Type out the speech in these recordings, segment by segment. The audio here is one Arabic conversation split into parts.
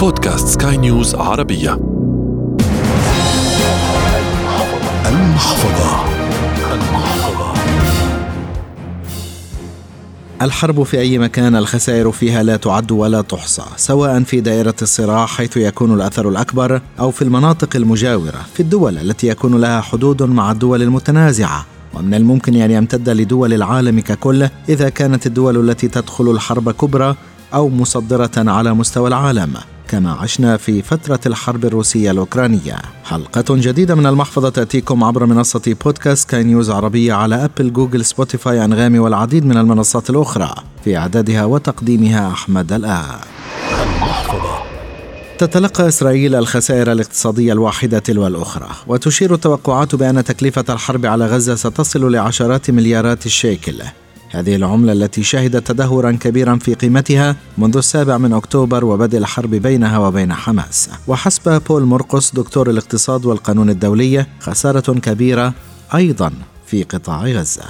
بودكاست سكاي نيوز عربية. المحفظة. المحفظة الحرب في أي مكان الخسائر فيها لا تعد ولا تحصى سواء في دائرة الصراع حيث يكون الأثر الأكبر أو في المناطق المجاورة في الدول التي يكون لها حدود مع الدول المتنازعة. ومن الممكن أن يمتد لدول العالم ككل إذا كانت الدول التي تدخل الحرب كبرى أو مصدرة على مستوى العالم. كما عشنا في فترة الحرب الروسية الأوكرانية. حلقة جديدة من المحفظة تأتيكم عبر منصة بودكاست سكاي نيوز عربية على أبل جوجل سبوتيفاي أنغامي والعديد من المنصات الأخرى. في إعدادها وتقديمها أحمد الآ. تتلقى إسرائيل الخسائر الاقتصادية الواحدة تلو الأخرى وتشير التوقعات بأن تكلفة الحرب على غزة ستصل لعشرات مليارات الشيكل. هذه العملة التي شهدت تدهورا كبيرا في قيمتها منذ السابع من أكتوبر وبدء الحرب بينها وبين حماس. وحسب بول مرقس دكتور الاقتصاد والقانون الدولي خسارة كبيرة أيضا في قطاع غزة.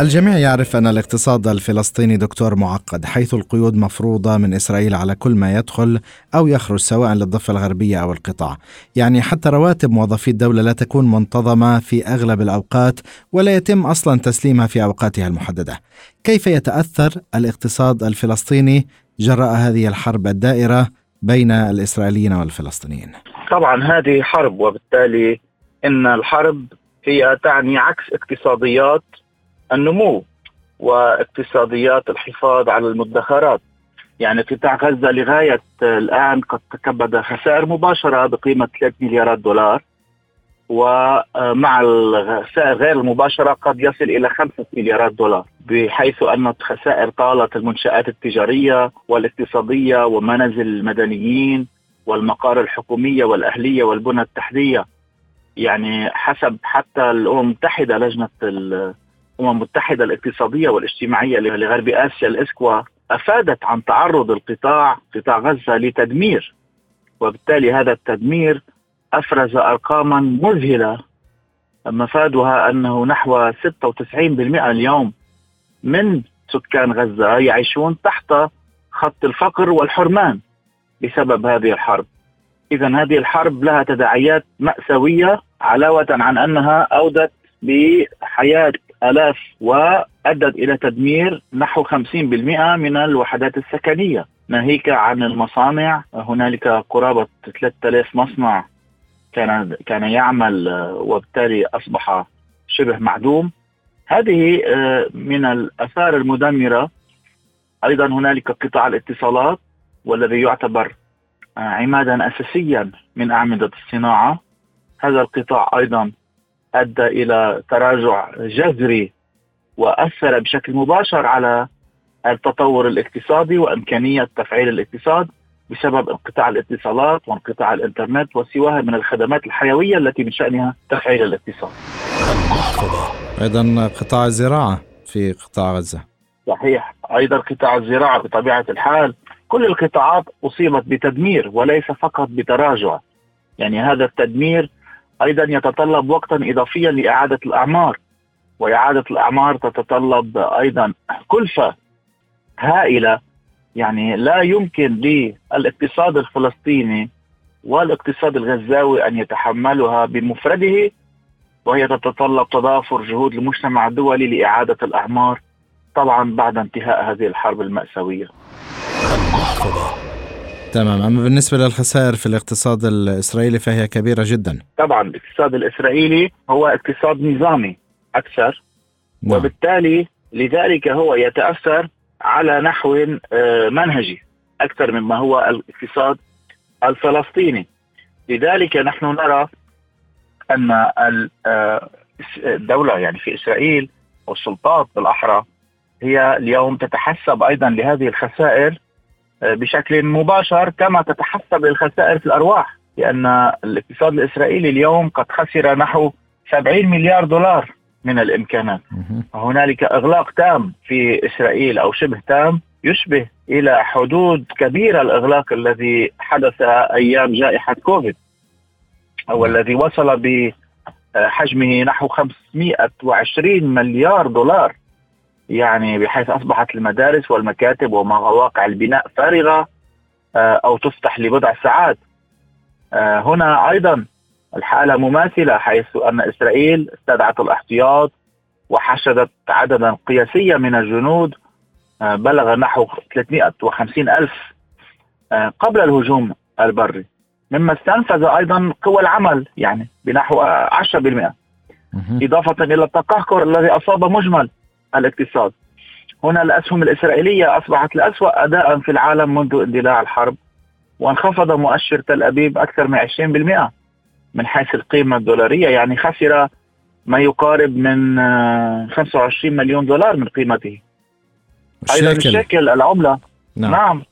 الجميع يعرف أن الاقتصاد الفلسطيني دكتور معقد حيث القيود مفروضة من إسرائيل على كل ما يدخل أو يخرج سواء للضفة الغربية أو القطاع. يعني حتى رواتب موظفي الدولة لا تكون منتظمة في أغلب الأوقات ولا يتم أصلا تسليمها في أوقاتها المحددة. كيف يتأثر الاقتصاد الفلسطيني؟ جراء هذه الحرب الدائرة بين الإسرائيليين والفلسطينيين. طبعا هذه حرب وبالتالي إن الحرب هي تعني عكس اقتصاديات النمو واقتصاديات الحفاظ على المدخرات. يعني قطاع غزة لغاية الآن قد تكبد خسائر مباشرة بقيمة 3 مليارات دولار ومع الخسائر غير المباشرة قد يصل إلى 5 مليارات دولار بحيث أن خسائر طالت المنشآت التجارية والاقتصادية ومنازل المدنيين والمقار الحكومية والأهلية والبنى التحتية. يعني حسب حتى الأمم المتحدة لجنة الأمم المتحدة الاقتصادية والاجتماعية لغرب آسيا الإسكوا أفادت عن تعرض القطاع قطاع غزة لتدمير وبالتالي هذا التدمير أفرز أرقاما مذهلة مفادها أنه نحو 96% اليوم من سكان غزة يعيشون تحت خط الفقر والحرمان بسبب هذه الحرب. اذا هذه الحرب لها تداعيات مأساوية علاوة عن أنها أودت بحياة آلاف وأدت إلى تدمير نحو 50% من الوحدات السكنية. ناهيك عن المصانع. هنالك قرابة 3000 مصنع كان كان يعمل وبالتالي أصبح شبه معدوم. هذه آه، من الآثار المدمرة. أيضا هنالك قطاع الاتصالات والذي يعتبر آه، عمادا أساسيا من أعمدة الصناعة. هذا القطاع أيضا أدى إلى تراجع جذري وأثر بشكل مباشر على التطور الاقتصادي وإمكانية تفعيل الاقتصاد بسبب انقطاع الاتصالات وانقطاع الإنترنت وسواها من الخدمات الحيوية التي من شأنها تفعيل الاقتصاد. أيضا قطاع الزراعة في قطاع غزة. صحيح، أيضا قطاع الزراعة بطبيعة الحال كل القطاعات أصيبت بتدمير وليس فقط بتراجع. يعني هذا التدمير أيضا يتطلب وقتا اضافيا لإعادة الأعمار وإعادة الأعمار تتطلب أيضا كلفة هائلة يعني لا يمكن للاقتصاد الفلسطيني والاقتصاد الغزاوي أن يتحملها بمفرده وهي تتطلب تضافر جهود المجتمع الدولي لإعادة الأعمار طبعا بعد انتهاء هذه الحرب المأساوية. تمام. أما بالنسبة للخسائر في الاقتصاد الإسرائيلي فهي كبيرة جدا. طبعا الاقتصاد الإسرائيلي هو اقتصاد نظامي أكثر نعم. وبالتالي لذلك هو يتأثر على نحو آه، منهجي أكثر مما هو الاقتصاد الفلسطيني. لذلك نحن نرى أن آه، الدولة يعني في إسرائيل والسلطات بالأحرى هي اليوم تتحسب أيضا لهذه الخسائر بشكل مباشر كما تتحسب الخسائر في الأرواح لأن الاقتصاد الإسرائيلي اليوم قد خسر نحو 70 مليار دولار من الإمكانات. هنالك إغلاق تام في إسرائيل أو شبه تام يشبه إلى حدود كبيرة الإغلاق الذي حدث أيام جائحة كوفيد أو الذي وصل بحجمه نحو 520 مليار دولار. يعني بحيث أصبحت المدارس والمكاتب ومواقع البناء فارغة أو تفتح لبضع ساعات. هنا أيضا الحالة مماثلة حيث أن إسرائيل استدعت الاحتياط وحشدت عددا قياسيا من الجنود بلغ نحو 350 ألف قبل الهجوم البري. مما استنفذ أيضا قوى العمل يعني بنحو 10% إضافة إلى التقهقر الذي أصاب مجمل الاقتصاد. هنا الأسهم الإسرائيلية أصبحت الأسوأ أداء في العالم منذ اندلاع الحرب وانخفض مؤشر تل أبيب أكثر من 20% من حيث القيمة الدولارية يعني خسر ما يقارب من 25 مليون دولار من قيمته. أيضا الشكل العملة. نعم. نعم.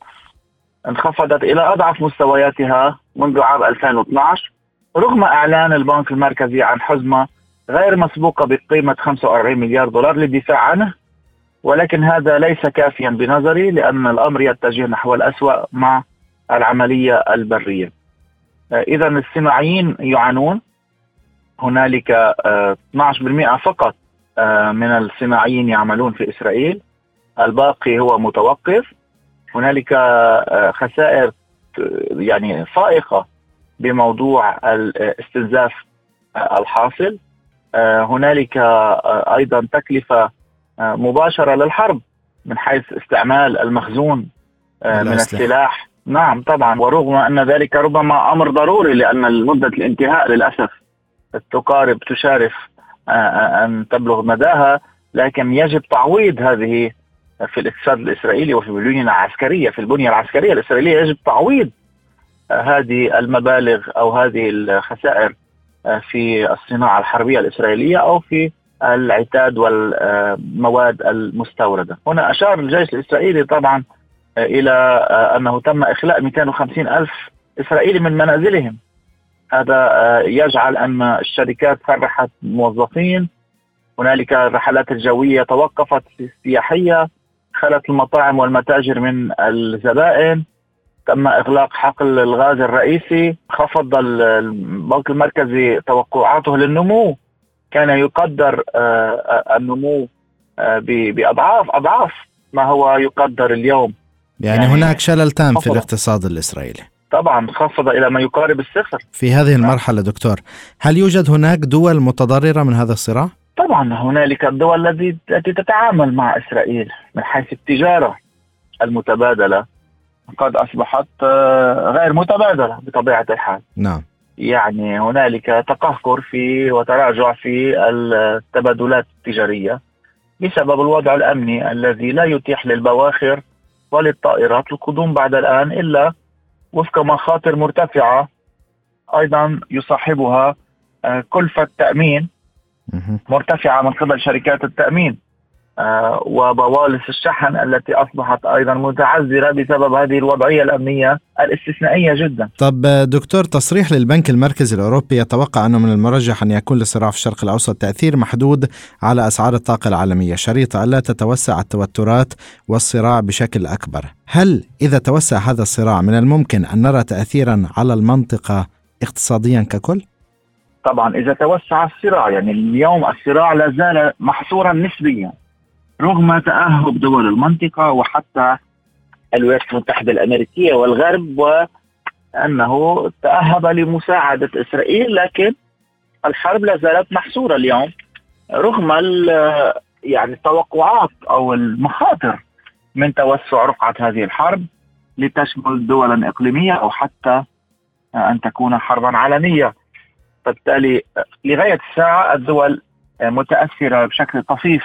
انخفضت إلى أضعف مستوياتها منذ عام 2012 رغم إعلان البنك المركزي عن حزمة غير مسبوقة بقيمة 45 مليار دولار للدفاع عنه ولكن هذا ليس كافيا بنظري لأن الأمر يتجه نحو الأسوأ مع العملية البرية. آه، إذا الصناعيين يعانون. هنالك 12% آه، فقط آه، من الصناعيين يعملون في إسرائيل. الباقي هو متوقف. هنالك خسائر يعني فائقة بموضوع الاستنزاف الحاصل. هنالك أيضا تكلفة مباشرة للحرب من حيث استعمال المخزون من السلاح. نعم طبعا. ورغم أن ذلك ربما أمر ضروري لأن مدة الانتهاء للأسف تقارب تشارف آه، آه، أن تبلغ مداها لكن يجب تعويض هذه في الاقتصاد الإسرائيلي وفي البنية العسكرية في البنية العسكرية الإسرائيلية يجب تعويض آه، هذه المبالغ أو هذه الخسائر. في الصناعة الحربية الإسرائيلية أو في العتاد والمواد المستوردة. هنا أشار الجيش الإسرائيلي طبعا إلى آه، أنه تم إخلاء 250 ألف إسرائيلي من منازلهم. هذا آه، يجعل أن الشركات فرحت موظفين. هنالك الرحلات الجوية توقفت السياحيه خلت المطاعم والمتاجر من الزبائن. تم إغلاق حقل الغاز الرئيسي خفض البنك المركزي توقعاته للنمو. كان يقدر آه، النمو بأضعاف أضعاف ما هو يقدر اليوم. يعني, يعني هناك شلل تام في الاقتصاد الإسرائيلي. طبعا خفض إلى ما يقارب الصفر. في هذه نعم. المرحلة دكتور هل يوجد هناك دول متضررة من هذا الصراع؟ طبعا هنالك الدول التي تتعامل مع إسرائيل من حيث التجارة المتبادلة. قد أصبحت آه، غير متبادلة بطبيعة الحال. نعم. يعني هنالك تقهقر في وتراجع في التبادلات التجارية بسبب الوضع الأمني الذي لا يتيح للبواخر وللطائرات القدوم بعد الآن إلا وفق مخاطر مرتفعة أيضا يصاحبها آه، كلفة تأمين مرتفعة من قبل شركات التأمين. وبوالص الشحن التي أصبحت أيضا متعذرة بسبب هذه الوضعية الأمنية الاستثنائية جدا. طب دكتور تصريح للبنك المركزي الأوروبي يتوقع أنه من المرجح أن يكون للصراع في الشرق الأوسط تأثير محدود على أسعار الطاقة العالمية، شريطه ألا تتوسع التوترات والصراع بشكل أكبر. هل إذا توسع هذا الصراع من الممكن أن نرى تاثيرا على المنطقة اقتصاديا ككل؟ طبعا إذا توسع الصراع يعني اليوم الصراع لا زال محصورا نسبيا رغم تأهب دول المنطقة وحتى الولايات المتحدة الأمريكية والغرب وأنه تأهب لمساعدة إسرائيل لكن الحرب لا زالت محصورة اليوم رغم يعني التوقعات أو المخاطر من توسع رقعة هذه الحرب لتشمل دولا إقليمية أو حتى أن تكون حربا عالمية. فبالتالي لغاية الساعة الدول متأثرة بشكل طفيف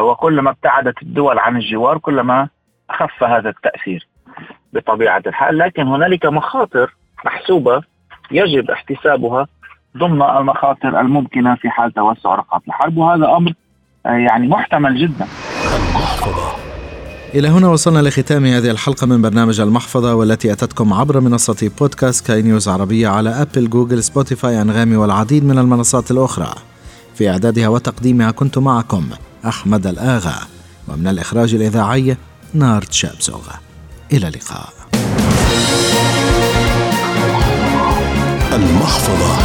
وكلما ابتعدت الدول عن الجوار كلما خف هذا التأثير بطبيعة الحال. لكن هنالك مخاطر محسوبة يجب احتسابها ضمن المخاطر الممكنة في حال توسع رقعة الحرب وهذا أمر آه، يعني محتمل جدا. إلى هنا وصلنا لختام هذه الحلقة من برنامج المحفظة والتي أتتكم عبر منصة بودكاست سكاي نيوز عربية على أبل جوجل سبوتيفاي أنغامي والعديد من المنصات الأخرى. في إعدادها وتقديمها كنت معكم أحمد الآغا. ومن الإخراج الإذاعي نارد شابزوغ إلى اللقاء. المحفظة.